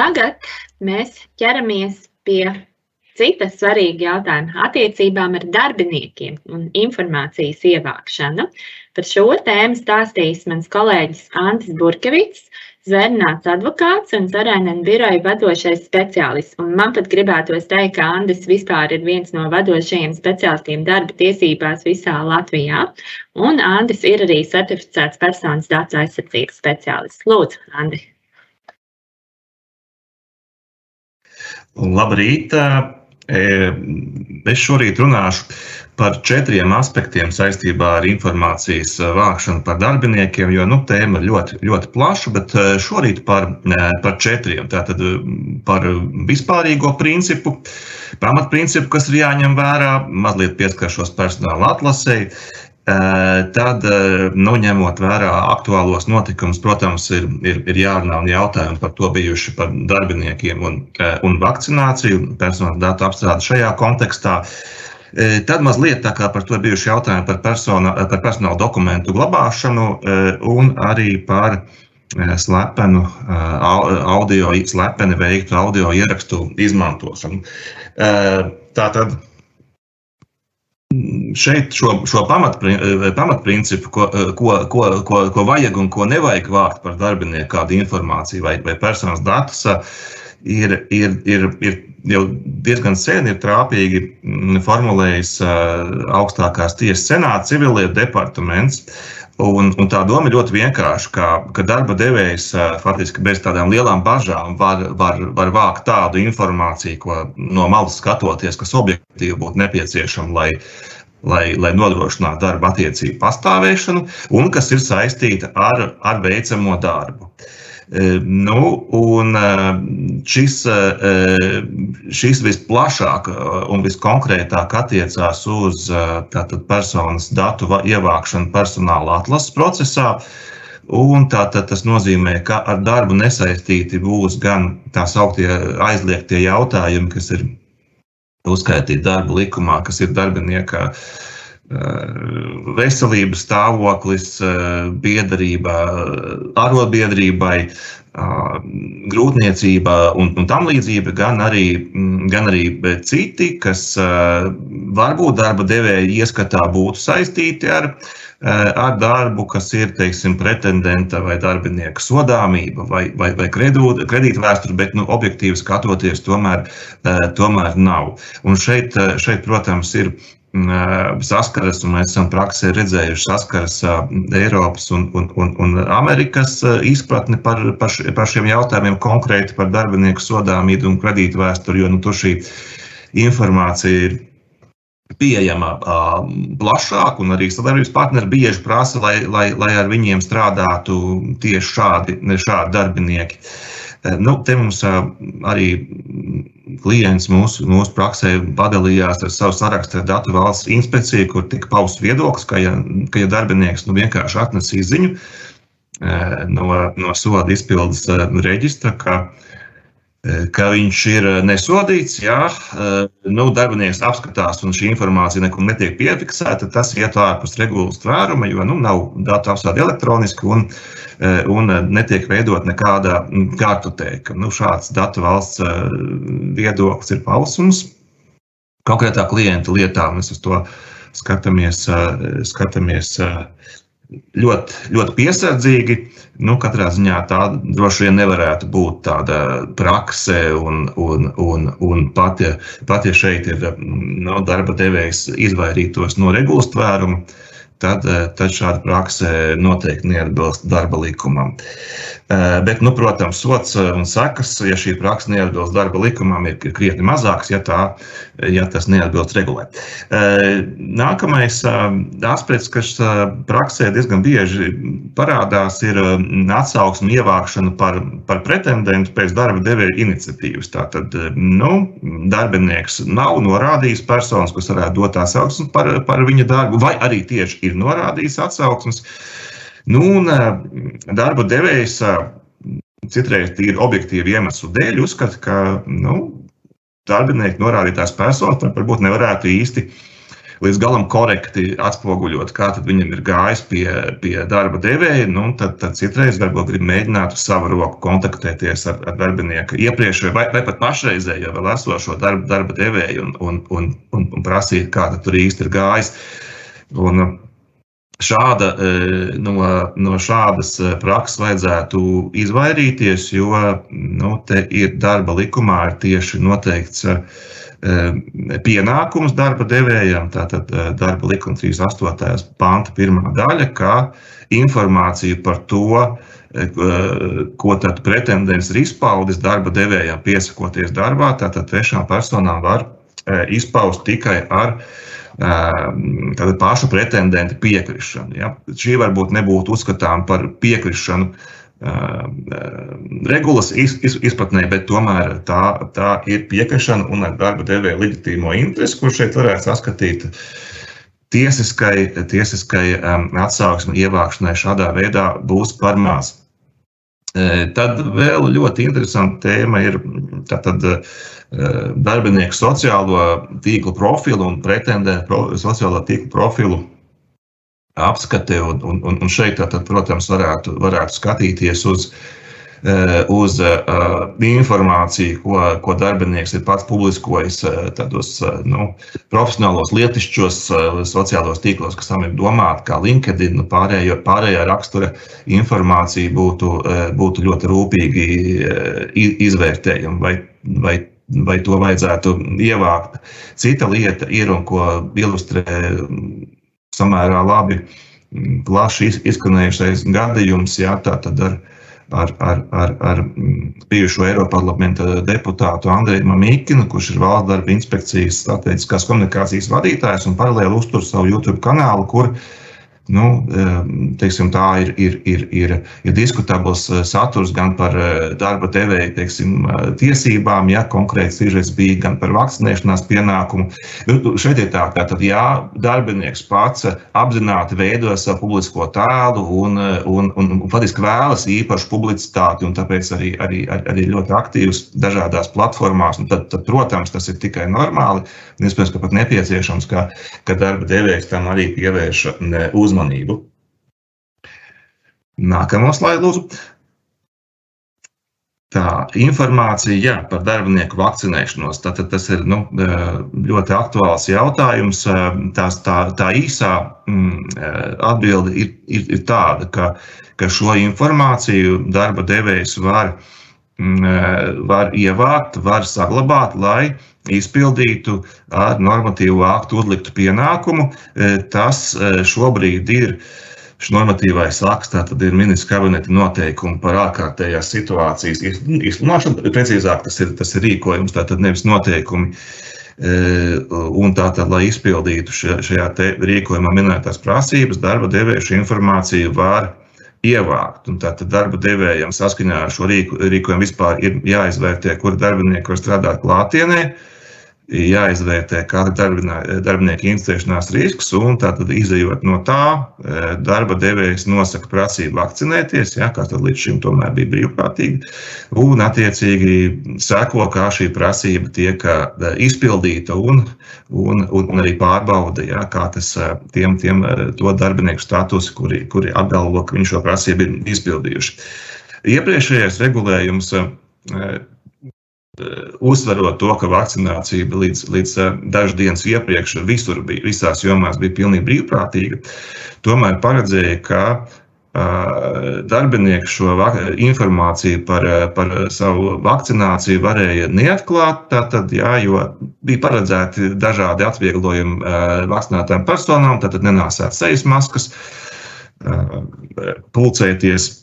tagad mēs ķeramies pie cita svarīga jautājuma - attiecībām ar darbiniekiem un informācijas ievākšanu. Par šo tēmu stāstīs mans kolēģis Antis Burkevits, Zvērnāts advokāts un Zarainen biroja vadošais speciālists. Un man pat gribētos teikt, ka Andis vispār ir viens no vadošajiem speciālistiem darba tiesībās visā Latvijā. Un Andis ir arī certificēts personas datu aizsardzības speciālists. Lūdzu, Andi! Labrīt! Es šorīt runāšu par četriem aspektiem saistībā ar informācijas vākšanu par darbiniekiem, jo nu, tēma ir ļoti, ļoti plaša, bet šorīt par, par četriem. Tātad par vispārīgo principu, pamatprincipu, kas ir jāņem vērā, mazliet pieskaršos personāla atlasēji, Tad, nu, ņemot vērā aktuālos notikumus, protams, ir, ir, ir jārunā un jautājumi par to bijuši par darbiniekiem un, un vakcināciju, personāla datu apstrādi šajā kontekstā. Tad mazliet tā kā par to bijuši jautājumi par, persona, par personāla dokumentu glabāšanu un arī par slepenu audio, slepeni veiktu audio ierakstu izmantošanu. Tātad šeit šo, šo pamatprincipu, pamatprincipu ko, ko, ko, ko, ko vajag un ko nevajag vākt par darbinieku, kādu informāciju vai, vai personas datus, ir, ir, ir, ir jau diezgan sen ir trāpīgi formulējis augstākās tiesas senāta civilietu departaments. Un, un tā doma ir ļoti vienkārša, ka, ka darba devējs faktiski bez tādām lielām bažām var, var, var vākt tādu informāciju, ko no malas skatoties, kas objektīvi būtu nepieciešama, lai, lai, lai nodrošinātu darba attiecību pastāvēšanu, un kas ir saistīta ar, ar veicamo darbu. Nu, un šis, šis visplašāk un viskonkrētāk attiecās uz tātad, personas datu ievākšanu personāla atlases procesā. Un tātad tas nozīmē, ka ar darbu nesaistīti būs gan tā sauktie aizliegtie jautājumi, kas ir uzskaitīti darba likumā, kas ir darbinieka uh, veselības stāvoklis, biedrība, arotbiedrībai, grūtniecība un, un tam līdzība, gan arī, gan arī citi, kas varbūt darba devēja ieskatā būtu saistīti ar, ar darbu, kas ir teiksim, pretendenta vai darbinieka sodāmība vai, vai, vai kredītvēsture, bet nu, objektīvi skatoties, tomēr, tomēr nav. Un šeit, šeit, protams, ir saskaras, un mēs esam praksē redzējuši saskaras Eiropas un, un, un, un Amerikas izpratni par, par, par šiem jautājumiem, konkrēti par darbinieku sodāmību un kredītu vēsturi, jo nu, tur šī informācija ir pieejama plašāk, un arī sadarbības partneri bieži prasa, lai, lai, lai ar viņiem strādātu tieši šādi, šādi darbinieki. Nu, te mums arī klients mūsu, mūsu praksē padalījās ar savu sarakstu ar datu valsts inspekciju, kur tika pausts viedoklis, ka, ja, ka ja darbinieks nu, vienkārši atnesīs ziņu no, no soda izpildes reģistra, ka, ka viņš ir nesodīts, jā, nu, darbinieks apskatās un šī informācija nekur netiek piefiksēta, tas iet ārpus regulas tvēruma, jo nu, nav datu apstrāde elektroniski. Un, Eh, un eh, netiek veidot nekāda kartoteka. Nu, šāds datu valsts eh, viedoklis ir pausums. Konkrētā klienta lietā mēs uz to skatāmies, skatāmies ļoti, ļoti piesardzīgi. Nu, katrā ziņā tā droši vien nevarētu būt tāda prakse, un, un, un, un pat, ja, pat ja šeit ir mm, no, darba devējs izvairītos no regulas tvēruma, tad, tad šāda prakse noteikti neatbilst darba likumam. Eh, bet, nu, protams, sots eh, un sekas, ja šī praksa neatbilst darba likumam, ir krietni mazāks, ja, tā, ja tas neatbilst regulē. Eh, nākamais aspekts, kas praksē diezgan bieži parādās, ir atsauksme ievākšana par, par pretendentu pēc darba devēja iniciatīvas. Tātad, nu, darbinieks nav norādījis personas, kas varētu dot atsauksmi par, par viņa darbu, vai arī tieši ir norādījis atsauksmes. Nu, un darba devējs citreiz tīri objektīvu iemeslu dēļ uzskata, ka nu, darbinieki norādītās personas varbūt nevarētu īsti līdz galam korekti atspoguļot, kā viņam ir gājis pie, pie darba devēja, nu, tad, tad citreiz varbūt grib mēģināt uz savu roku kontaktēties ar, ar darbinieku iepriekšējo vai, vai pat pašreizējo vēl esošo darba, darba devēju un, un, un, un, un prasīt, kā tur īsti ir gājis. Un, šāda, no, no šādas prakses vajadzētu izvairīties, jo nu, te ir darba likumā ir tieši noteikts Ehm, pienākums darba devējam, tātad darba likuma 38. panta pirmā daļa, kā informāciju par to, ko tad pretendents ir izpaudis darba devējam, piesakoties darbā, tātad trešām personām var izpaust tikai ar ehm, tātad pašu pretendentu piekrišanu. Ja? Šī varbūt nebūtu uzskatām par piekrišanu regulas izpratnē, bet tomēr tā, tā ir piekrišana un ar darba devēja leģitīmo interesi, kur šeit varētu saskatīt tiesiskai, tiesiskai atsauksmi ievākšanai šādā veidā būs par maz. Tad vēl ļoti interesanta tēma ir tātad, darbinieku sociālo tīklu profilu un pretendentu sociālo tīklu profilu apskate. Un, un, un šeit, tātad, protams, varētu, varētu skatīties uz, eh, uz uh, informāciju, ko, ko darbinieks ir pats publiskojis tādos nu, profesionālos, lietišķos sociālos tīklos, kas tam ir domāti, kā LinkedIn, nu, pārējo, pārējā rakstura informācija būtu, būtu ļoti rūpīgi izvērtējama. Vai, vai vai to vajadzētu ievākt. Cita lieta ir, un ko ilustrē samērā labi mm, plaši izskanējušais gadījums, jā, tā tad ar, ar, ar, ar, ar mm, bijušo Eiroparlamenta deputātu Andreju Mamīkinu, kurš ir valsts darba inspekcijas strateģiskās komunikācijas vadītājs un paralēli uztur savu YouTube kanālu, kur Nu, teiksim, tā ir, ir, ir, ir, ir diskutabls eh, saturs gan par eh, darba devēja teiksim, eh, tiesībām, ja konkrēts sižets bija gan par vakcinēšanās pienākumu. Nu, šeit ir tā, ka tad, jā, darbinieks pats apzināti veido savu publisko tēlu un, un, un, un patiesībā vēlas īpašu publicitāti, un tāpēc arī, arī, arī ļoti aktīvs dažādās platformās. Tad, tad, protams, tas ir tikai normāli. Iespējams, ka pat nepieciešams, ka, ka darba devējs tam arī pievērš uzmanību uzmanību. Nākamo slaidu, lūdzu. Tā informācija jā, par darbinieku vakcinēšanos. Tātad tas ir nu, ļoti aktuāls jautājums. Tās, tā, tā īsā mm, atbilde ir, ir, ir tāda, ka, ka šo informāciju darba devējs var, mm, var ievākt, var saglabāt, lai izpildītu ar normatīvu aktu uzliktu pienākumu. E, tas e, šobrīd ir. Šis normatīvais akts tad ir ministrs kabineta noteikumi par ārkārtējās situācijas izsludināšanu. Precīzāk, tas ir, tas ir rīkojums, tātad nevis noteikumi. Un tātad, lai izpildītu šajā rīkojumā minētās prasības, darba devēja šo informāciju var ievākt. Un tātad darba devējiem saskaņā ar šo rīku, rīkojumu vispār ir jāizvērtē, kur darbinieki var strādāt klātienē, jāizvērtē katra darbinieka inficēšanās risks, un tātad izējot no tā, e, darba devējs nosaka prasību vakcinēties, ja, kas līdz šim tomēr bija brīvprātīgi, un attiecīgi seko, kā šī prasība tiek e, izpildīta un, un, un arī pārbauda, ja, kā tas e, tiem, tiem to darbinieku status, kuri, kuri apgalvo, ka viņi šo prasību ir izpildījuši. Iepriekšējais regulējums uzsverot to, ka vakcinācija līdz, līdz eh, dažas dienas iepriekš visur bija, visās jomās bija pilnīgi brīvprātīga, tomēr paredzēja, ka uh, darbinieki šo informāciju par, eh, par savu vakcināciju varēja neatklāt, tātad, jā, jo bija paredzēti dažādi atvieglojumi vakcinētām personām, tātad nenāsāt sejas maskas, pulcēties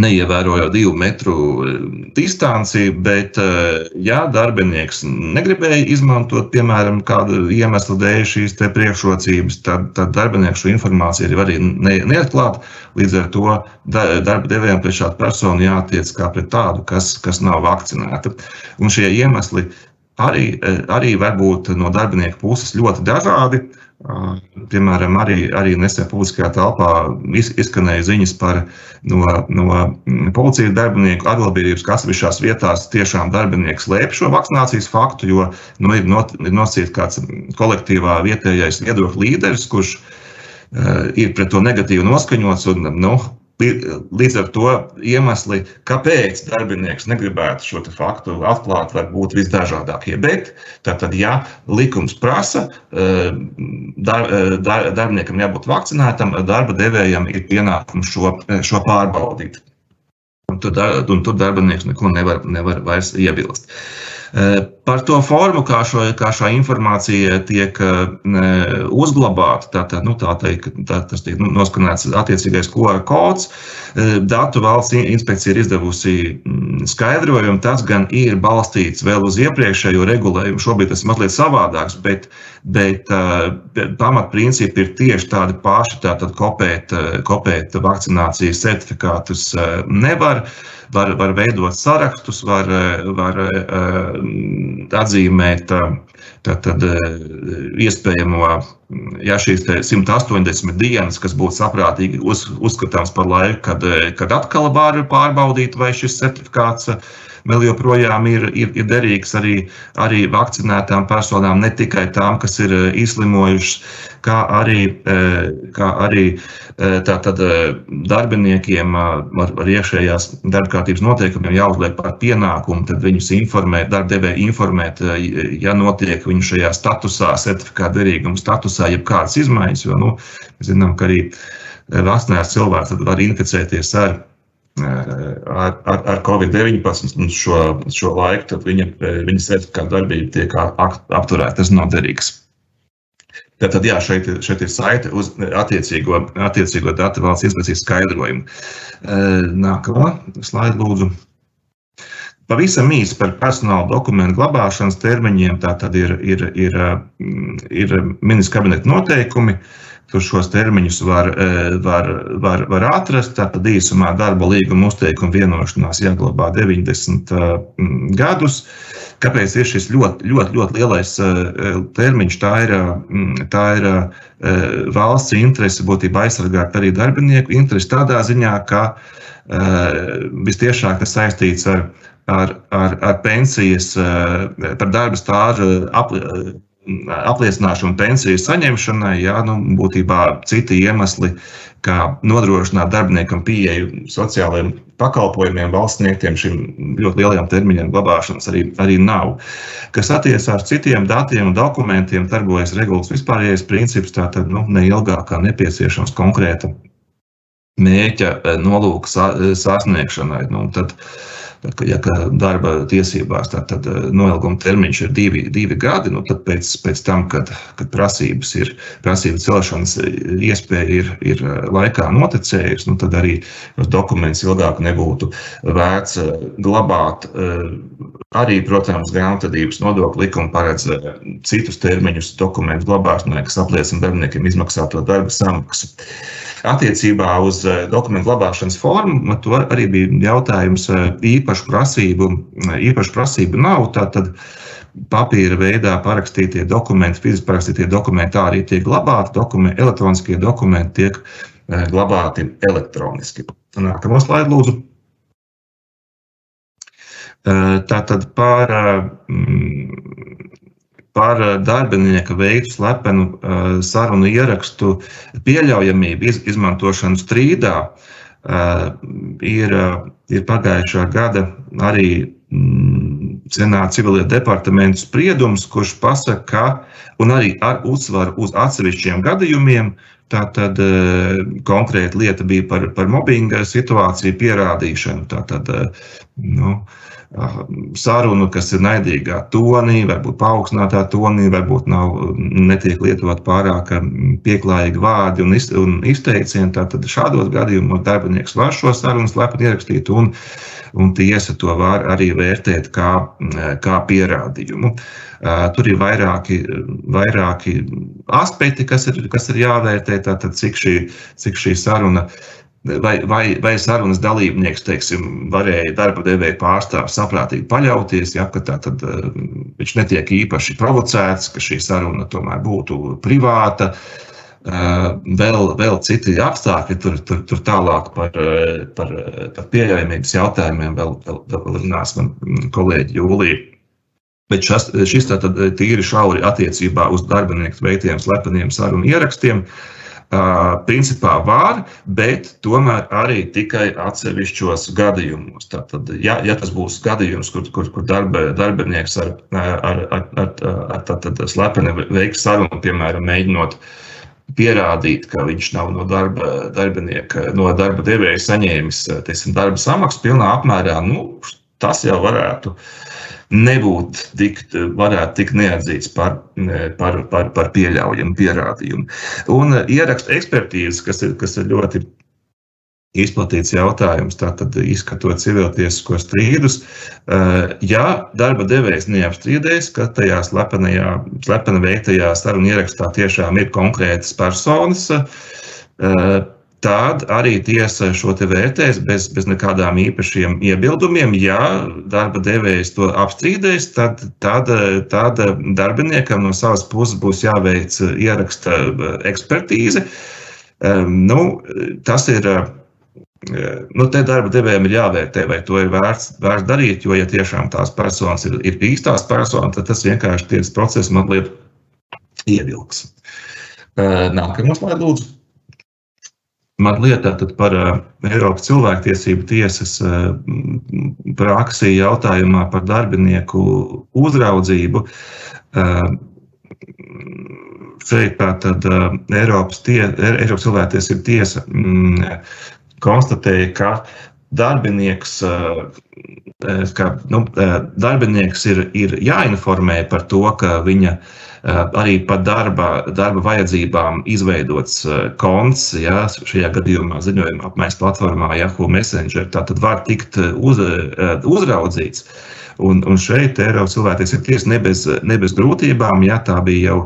neievērojot divu metru eh, distanci, bet, eh, ja darbinieks negribēja izmantot, piemēram, kādu iemeslu dēļ šīs priekšrocības, tad, tad darbinieks šo informāciju arī ne, neatklāt. Līdz ar to darba devējiem pret šādu personu jātiec kā pret tādu, kas, kas nav vakcinēta. Un šie iemesli arī, eh, arī var būt no darbinieka puses ļoti dažādi. Piemēram, arī, arī nesen publiskajā telpā izskanēja ziņas par no, no mm, policijas darbinieku atbildības, kas atsevišķās vietās tiešām darbinieks slēp šo vakcinācijas faktu, jo nu, ir, nosacīts kāds kolektīvā vietējais viedokļu līderis, kurš uh, ir pret to negatīvi noskaņots un nu, Līdz ar to iemesli, kāpēc darbinieks negribētu šo faktu atklāt, var būt visdažādākie. Bet, tātad, ja likums prasa, eh, dar, eh, dar, darbiniekam jābūt vakcinētam, darba devējam ir pienākums šo, šo pārbaudīt. Un tur, un tur darbinieks neko nevar, nevar vairs iebilst. Uh, Par to formu, kā, šo, kā šā informācija tiek uh, uzglabāta, tātad, nu, tā teikt, tā, tas tiek nu, noskanēts attiecīgais QR kods. Uh, datu valsts inspekcija ir izdevusi mm, skaidrojumu. Tas gan ir balstīts vēl uz iepriekšējo regulējumu. Šobrīd tas ir mazliet savādāks, bet, bet pamatprincipi ir tieši tādi paši. Tātad kopēt, kopēt vakcinācijas certifikātus nevar. Var, var veidot sarakstus, var, var atzīmēt tātad, iespējamo, ja šīs 180 dienas, kas būtu saprātīgi uz, uzskatāms par laiku, kad, kad atkal var pārbaudīt, vai šis certifikāts vēl joprojām ir, ir, ir derīgs arī, arī vakcinētām personām, ne tikai tām, kas ir izslimojušas, kā arī, kā arī tātad, darbiniekiem ar, ar iekšējās darbkārtības noteikumiem jāuzliek par pienākumu, tad viņus informēt, darbdevēju informēt, ja notiek viņu šajā statusā, certifikāta derīguma statusā, jebkādas izmaiņas, jo nu, mēs zinām, ka arī vakcinēts cilvēks var inficēties ar ar, ar, ar Covid-19 un šo, šo laiku, tad viņa, viņa certifikāta darbība tiek apturēta. Tas nav derīgs. Tātad, jā, šeit, šeit ir saite uz attiecīgo, attiecīgo datu valsts inspekcijas skaidrojumu. Nākamā slaida, lūdzu. Pavisam īsi par personāla dokumentu glabāšanas termiņiem. Tā tad ir, ir, ir, ir ministra kabineta noteikumi. Tur šos termiņus var, e, var, var, var atrast. Tātad īsumā darba līguma uzteikuma vienošanās jāglabā 90 e, gadus. Kāpēc ir šis ļoti, ļoti, ļoti lielais e, termiņš? Tā ir, tā ir valsts interese būtībā aizsargāt arī darbinieku interesi tādā ziņā, ka vistiešāk tas saistīts ar, ar, ar, ar pensijas, par darba stāžu apliecināšanu pensiju saņemšanai, jā, nu, būtībā citi iemesli, kā nodrošināt darbiniekam pieeju sociālajiem pakalpojumiem, valsts sniegtiem šim ļoti lielajam termiņam glabāšanas arī, arī nav. Kas attiecas ar citiem datiem un dokumentiem, darbojas regulas vispārējais princips, tātad nu, neilgāk kā nepieciešams konkrēta mērķa eh, nolūka sasniegšanai. Nu, tad, uh, ja darba tiesībās tā, tad eh, noilguma termiņš ir divi, divi gadi, nu, tad pēc, pēc tam, kad, kad prasības ir, prasību celšanas iespēja ir, ir eh, laikā noticējusi, nu, tad arī šos dokumentus ilgāk nebūtu vērts eh, glabāt. Arī, protams, grāmatvedības nodokļu likuma paredz citus termiņus dokumentu glabāšanai, kas apliecina darbiniekiem izmaksāto darba samaksu. Attiecībā uz dokumentu glabāšanas formu, to arī bija jautājums īpaši īpašu prasību, īpašu prasību nav. Tātad papīra veidā parakstītie dokumenti, fiziski parakstītie dokumenti arī tiek glabāti, dokumenti, elektroniskie dokumenti tiek eh, glabāti elektroniski. Nākamo slaidu lūdzu. Eh, tātad par, mm, par darbinieka veiktu slepenu eh, sarunu ierakstu pieļaujamību izmantošanu strīdā ir ir pagājušā gada arī mm, Senāta civilie departamenta spriedums, kurš pasaka, ka, un arī ar uzsvaru uz atsevišķiem gadījumiem, tātad konkrēta lieta bija par, par mobbinga situāciju pierādīšanu. Tātad, nu, sarunu, kas ir naidīgā tonī, varbūt paaugstinātā tonī, varbūt nav, netiek lietot pārāk pieklājīgi vārdi un, iz, un izteicieni. Tad šādos gadījumos darbinieks var šo sarunu slepeni ierakstīt, un, un tiesa to var arī vērtēt kā, kā pierādījumu. Tur ir vairāki, vairāki aspekti, kas ir, kas ir jāvērtē. Tātad, cik šī, cik šī saruna vai, vai, vai sarunas dalībnieks teiksim, varēja darba devēja pārstāvis saprātīgi paļauties, ja tā tad viņš netiek īpaši provocēts, ka šī saruna tomēr būtu privāta. Vēl, vēl citi apstākļi, tur, tur, tur tālāk par, par, par pieejamības jautājumiem vēl, vēl, vēl runās man kolēģi Jūlija. Bet šas, šis tātad tīri šauri attiecībā uz darbinieku veiktiem slepeniem sarunu ierakstiem. Uh, principā var, bet tomēr arī tikai atsevišķos gadījumos. Tātad, ja, ja tas būs gadījums, kur, kur, kur darba, darbinieks ar, ar, ar, ar, ar slepeni veiks sarunu, piemēram, mēģinot pierādīt, ka viņš nav no darba, darbinieka, no darba devēja saņēmis teiksim, darba samaksu pilnā apmērā, nu, tas jau varētu uh, nebūtu tikt, varētu tikt neatzīts par, par, par, par pieļaujamu pierādījumu. Un eh, ierakstu ekspertīzes, kas ir, kas ir ļoti izplatīts jautājums, tātad izskatot civiltiesisko strīdus, eh, ja darba devējs neapstrīdēs, ka tajā slepenajā, slepeni veiktajā sarunu ierakstā tiešām ir konkrētas personas, eh, tad arī tiesa šo te vērtēs bez, bez nekādām īpašiem iebildumiem. Ja darba devējs to apstrīdēs, tad, tad, tad darbiniekam no savas puses būs jāveic ieraksta ekspertīze. Nu, tas ir. Nu, te darba devējiem ir jāvērtē, vai to ir vērts, vērts darīt, jo, ja tiešām tās personas ir, ir īstās personas, tad tas vienkārši tiesas process mazliet ievilks. Nākamā slēdz, lūdzu. Mazliet par uh, Eiropas cilvēktiesību tiesas uh, praksi jautājumā par darbinieku uzraudzību. Šeit tātad Eiropas, tie, Eiropas cilvēktiesību tiesa mm, konstatēja, ka darbinieks, ka, nu, darbinieks ir, ir jāinformē par to, ka viņa Eh, arī par darba, darba vajadzībām izveidots eh, konts, ja, šajā gadījumā ziņojuma apmaiņas platformā Yahoo Messenger, tātad var tikt eh, uz, uzraudzīts. Un, un šeit Eiropas cilvēktiesību tiesa ne bez, ne bez grūtībām, ja tā bija jau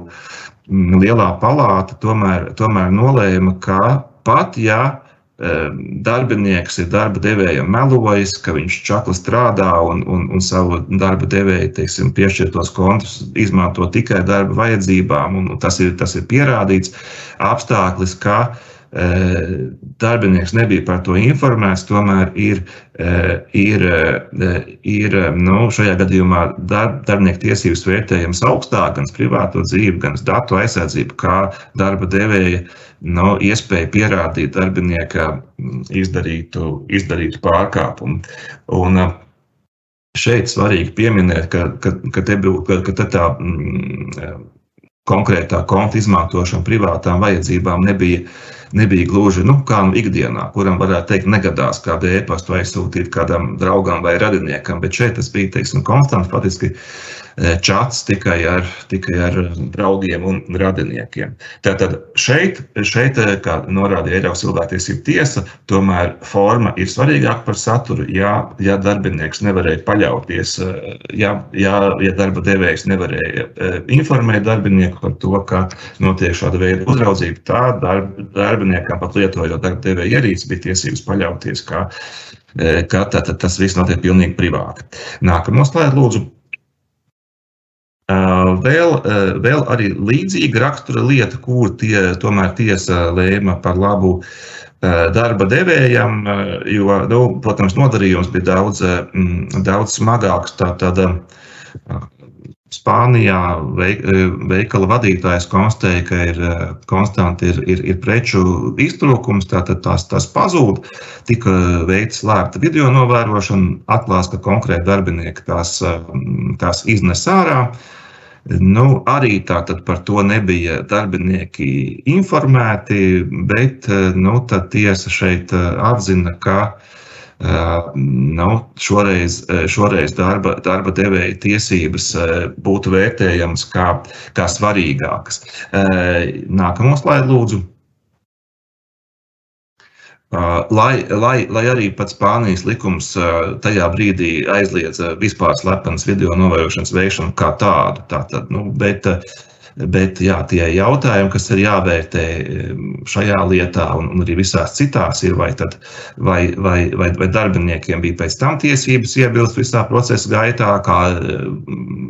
mm, lielā palāta, tomēr, tomēr nolēma, ka pat ja darbinieks ir darba devējam melojis, ka viņš čakli strādā un, un, un savu darba devēju teiksim, piešķirtos kontus izmanto tikai darba vajadzībām, un tas ir, tas ir pierādīts apstākļis, ka e, darbinieks nebija par to informēts, tomēr ir, e, ir, e, ir nu, šajā gadījumā darb, darbinieku tiesības vērtējams augstāk, gan privāto dzīvi, gan datu aizsardzību, kā darba devēja nu, iespēja pierādīt darbinieka mm, izdarītu, izdarītu pārkāpumu. Un, uh, Šeit svarīgi pieminēt, ka, ka, ka, te, ka, ka te tā mm, konkrētā konta izmantošana privātām vajadzībām nebija, nebija gluži nu, kā nu ikdienā, kuram varētu teikt, negadās kādu e-pastu aizsūtīt kādam draugam vai radiniekam, bet šeit tas bija teiksim, konstants, faktiski čats tikai ar, tikai ar draugiem un radiniekiem. Tātad šeit, šeit eh, kā norādīja Eiropas cilvēktiesība tiesa, tomēr forma ir svarīgāka par saturu. Ja, ja darbinieks nevarēja paļauties, eh, ja, ja, ja darba devējs nevarēja informēt darbinieku par to, ka notiek šāda veida uzraudzība, tad darb, darbiniekam pat lietojot darba devēja ierīci bija tiesības paļauties, ka, ka tā, tā, tas viss notiek pilnīgi privāti. Nākamo slaidu lūdzu. Vēl, vēl arī līdzīga rakstura lieta, kur tie, tomēr tiesa lēma par labu darba devējam, jo, nu, protams, nodarījums bija daudz, daudz smagāks. Tātad Spānijā veikala vadītājs konstatēja, ka ir konstanti ir, ir, ir preču iztrūkums, tātad tās, tās pazūd. Tika veikta slēpta video novērošana, atklās, ka konkrēti darbinieki tās, tās iznes ārā. Uh, Nu, arī tātad par to nebija darbinieki informēti, bet nu, tiesa šeit atzina, ka nu, šoreiz, šoreiz darba, darba devēja tiesības būtu vērtējamas kā, kā svarīgākas. Nākamo slaidu lūdzu. Lai, lai, lai arī pats Spānijas likums tajā brīdī aizliedza vispār slepenas video novērošanas veikšanu kā tādu. Tātad, nu, bet Bet jā, tie jautājumi, kas ir jāvērtē šajā lietā un, un arī visās citās, ir vai, tad, vai, vai, vai, vai darbiniekiem bija pēc tam tiesības iebilst visā procesa gaitā, kā,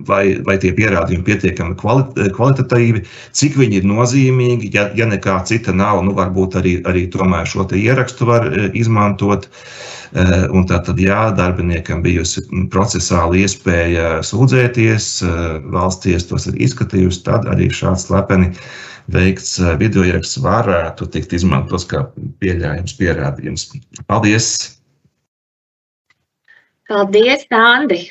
vai, vai tie pierādījumi pietiekami kvalitatīvi, cik viņi ir nozīmīgi. Ja, ja nekā cita nav, nu, varbūt arī, arī šo ierakstu var e, izmantot. Eh, un tātad, jā, darbiniekam bijusi procesāla iespēja sūdzēties, eh, valsts tos ir izskatījusi, tad arī šāds slepeni veikts eh, video ieraksts varētu tikt izmantots kā pieļaujams pierādījums. Paldies! Paldies, Andi!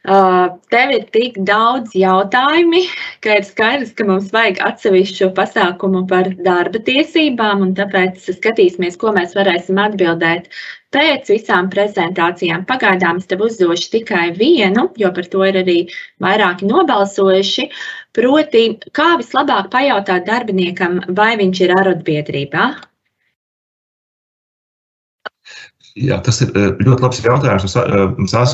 Tev ir tik daudz jautājumu, ka ir skaidrs, ka mums vajag atsevišķu pasākumu par darba tiesībām, un tāpēc skatīsimies, ko mēs varēsim atbildēt pēc visām prezentācijām. Pagaidām es tev uzdošu tikai vienu, jo par to ir arī vairāki nobalsojuši. Proti, kā vislabāk pajautāt darbiniekam, vai viņš ir arotbiedrībā? Jā, tas ir eh, ļoti labs jautājums. Eh,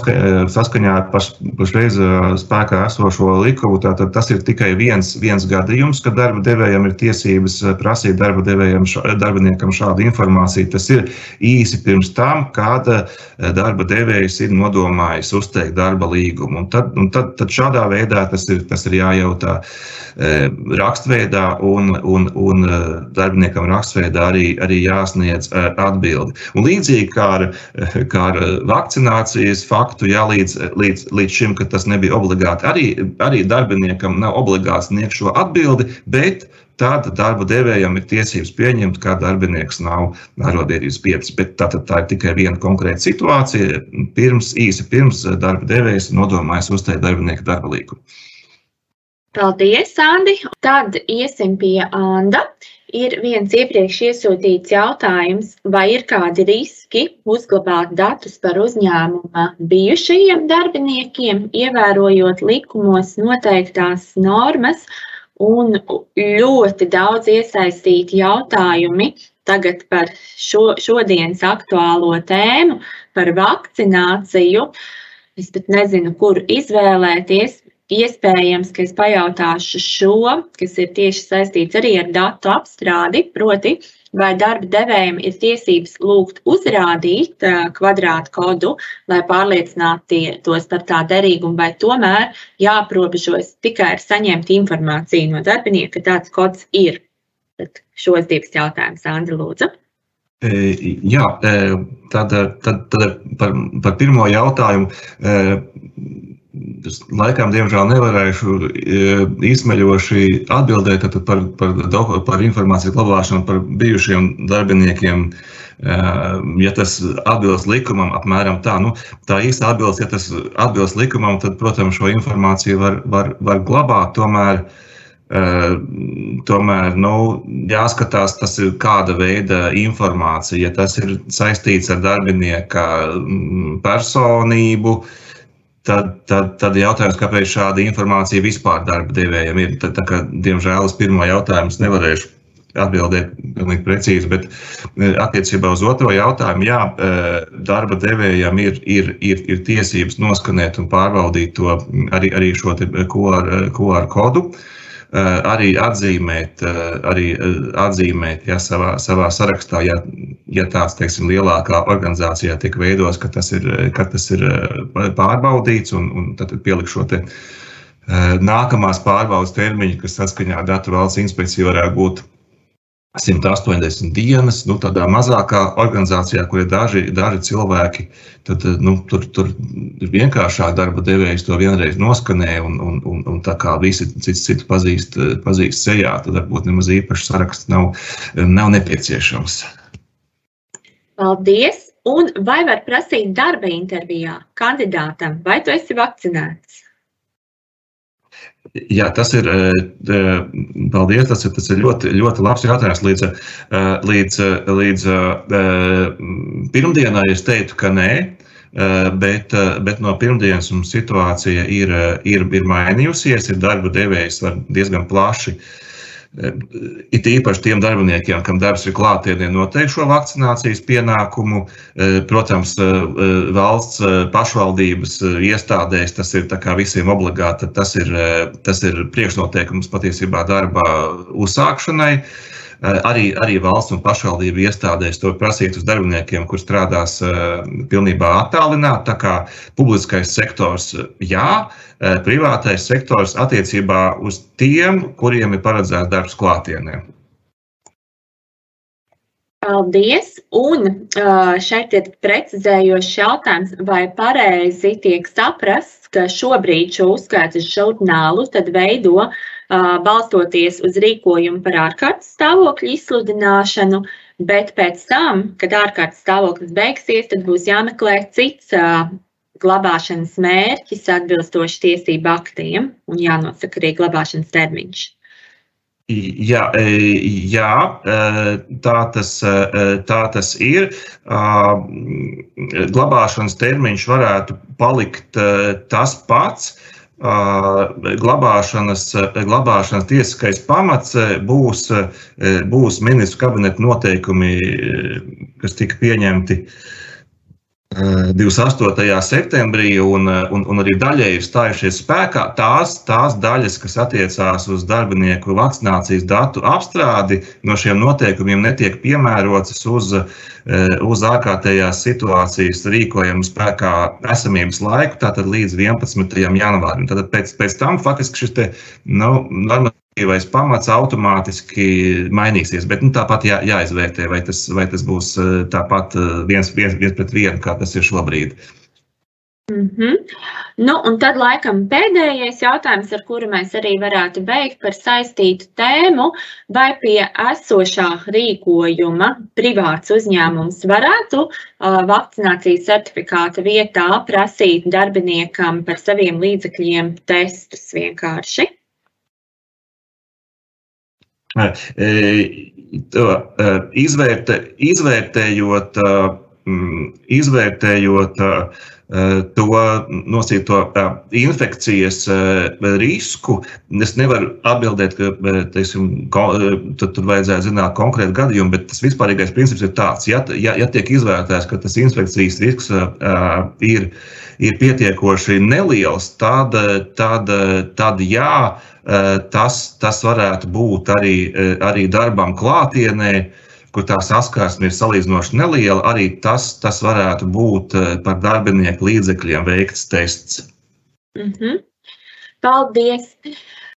eh, saskaņā ar pašreiz spēkā esošo likumu, tātad tas ir tikai viens, viens gadījums, kad darba devējam ir tiesības prasīt darba devējam, darbiniekam šādu informāciju. Tas ir īsi pirms tam, kad darba devējs ir nodomājis uzteikt darba līgumu. Un tad, un tad, tad šādā veidā tas ir, tas ir jājautā rakstveidā, un, un, un darbiniekam rakstveidā arī, arī jāsniedz atbildi. Un līdzīgi kā ar, kā ar vakcinācijas faktu, jā, līdz, līdz, līdz šim, ka tas nebija obligāti. Arī, arī darbiniekam nav obligāti sniegt šo atbildi, bet tad darba devējam ir tiesības pieņemt, ka darbinieks nav arotbiedrības biedrs. Bet tā, tā ir tikai viena konkrēta situācija. Pirms, īsi pirms darba devējs nodomājas uzteikt darbinieku darba līgumu. Paldies, Andi! Tad iesim pie Anda. Uh, ir viens iepriekš iesūtīts jautājums, vai ir kādi riski uzglabāt datus par uzņēmuma bijušajiem darbiniekiem, ievērojot likumos noteiktās normas, un ļoti daudz iesaistīti jautājumi tagad par šo, šodienas aktuālo tēmu, par vakcināciju. Es pat nezinu, kuru izvēlēties. Iespējams, ka es pajautāšu šo, kas ir tieši saistīts arī ar datu apstrādi, proti, vai darba devējiem ir tiesības lūgt uzrādīt kvadrātu kodu, lai pārliecinātos par tā derīgumu, vai tomēr jāaprobežojas tikai ar saņemt informāciju no darbinieka, ka tāds kods ir. Tad šos divus jautājumus, Andri, lūdzu. Jā, tad, tad, tad par, par pirmo jautājumu laikam, diemžēl, nevarēšu e, izsmeļoši atbildēt par, par, par informāciju glabāšanu par bijušiem darbiniekiem. E, ja tas atbilst likumam, apmēram tā, nu, tā īsta atbilst, ja tas atbilst likumam, tad, protams, šo informāciju var, var, var glabāt. Tomēr, e, tomēr nu, jāskatās, tas ir kāda veida informācija. Ja tas ir saistīts ar darbinieka personību, uh, tad, tad, tad jautājums, kāpēc šāda informācija vispār darba devējiem ir. Tad, tā kā, diemžēl es pirmo jautājumu nevarēšu atbildēt pilnīgi precīzi, bet e, attiecībā uz otro jautājumu, jā, e, darba devējiem ir, ir, ir, ir tiesības noskanēt un pārbaudīt to arī, arī šo QR, QR kodu. Uh, Eh, arī atzīmēt, eh, arī eh, atzīmēt ja, savā, savā sarakstā, ja, ja tāds teiksim, lielākā organizācijā tiek veidots, ka tas ir, ka tas ir pārbaudīts un, un tad pielikt šo te, nākamās pārbaudas termiņu, kas saskaņā ar datu valsts inspekciju varētu būt 180 dienas, nu, tādā mazākā organizācijā, kur ir daži, daži cilvēki, tad nu, tur, tur vienkāršāk darba devējs to vienreiz noskanē, un, un, un, un tā kā visi cits citu pazīst, pazīst sejā, tad varbūt nemaz īpašs saraksts nav, nav nepieciešams. Paldies! Un vai var prasīt darba intervijā kandidātam, vai tu esi vakcinēts? Jā, tas ir. Paldies. Tas ir, tas ir ļoti, ļoti labs jautājums. Līdz, līdz, līdz pirmdienai es teiktu, ka nē. Bet, bet no pirmdienas mums situācija ir, ir, ir mainījusies. Ir darba devējs diezgan plaši it īpaši tiem darbiniekiem, kam darbs ir klātienē, noteikti šo vakcinācijas pienākumu. Protams, valsts pašvaldības iestādēs tas ir visiem obligāti. Tas ir, tas ir priekšnoteikums patiesībā darba uzsākšanai. Eh, arī, arī valsts un pašvaldību iestādēs to prasīt uz darbiniekiem, kur strādās eh, pilnībā attālināti. Tā kā publiskais sektors jā, eh, privātais sektors attiecībā uz tiem, kuriem ir paredzēts darbs klātienē. Paldies! Un šeit ir precizējošs jautājums, vai pareizi tiek saprasts, ka šobrīd šo uzskaitas žurnālu veido balstoties uz rīkojumu par ārkārtas stāvokļa izsludināšanu, bet pēc tam, kad ārkārtas stāvoklis beigsies, tad būs jāmeklē cits glabāšanas mērķis atbilstoši tiesību aktiem un jānosaka arī glabāšanas termiņš. Jā, jā tā, tas, tā tas ir. Glabāšanas termiņš varētu palikt tas pats, glabāšanas, glabāšanas tiesiskais pamats būs, būs ministru kabineta noteikumi, kas tika pieņemti 28. septembrī, un, un, un arī daļēji ir stājušies spēkā tās, tās daļas, kas attiecās uz darbinieku vakcinācijas datu apstrādi, no šiem noteikumiem netiek piemērotas uz, uz ārkārtējās situācijas rīkojumu spēkā esamības laiku, tātad līdz 11. janvārim. Tad pēc, pēc tam faktiski šis te, nu, normatīvs normatīvais pamats automātiski mainīsies. Bet nu, tāpat jā, jāizvērtē, vai tas, vai tas būs eh, tāpat eh, viens, viens, viens pret vienu, kā tas ir šobrīd. Mm -hmm. nu, un tad laikam pēdējais jautājums, ar kuru mēs arī varētu beigt par saistītu tēmu, vai pie esošā rīkojuma privāts uzņēmums varētu uh, vakcinācijas certifikāta vietā prasīt darbiniekam par saviem līdzekļiem testus vienkārši. Izvērtē, izvērtējot, izvērtējot to nosīto infekcijas risku, es nevaru atbildēt, ka teiksim, tur, vajadzētu zināt konkrētu gadījumu, bet tas vispārīgais princips ir tāds, ja, ja, ja tiek izvērtēts, ka tas infekcijas risks ir, ir pietiekoši neliels, tad, tad, tad jā, Eh, tas, tas varētu būt arī, eh, arī darbam klātienē, kur tā saskarsme ir salīdzinoši neliela. Arī tas, tas varētu būt eh, par darbinieku līdzekļiem veikts tests. Mm -hmm. Paldies!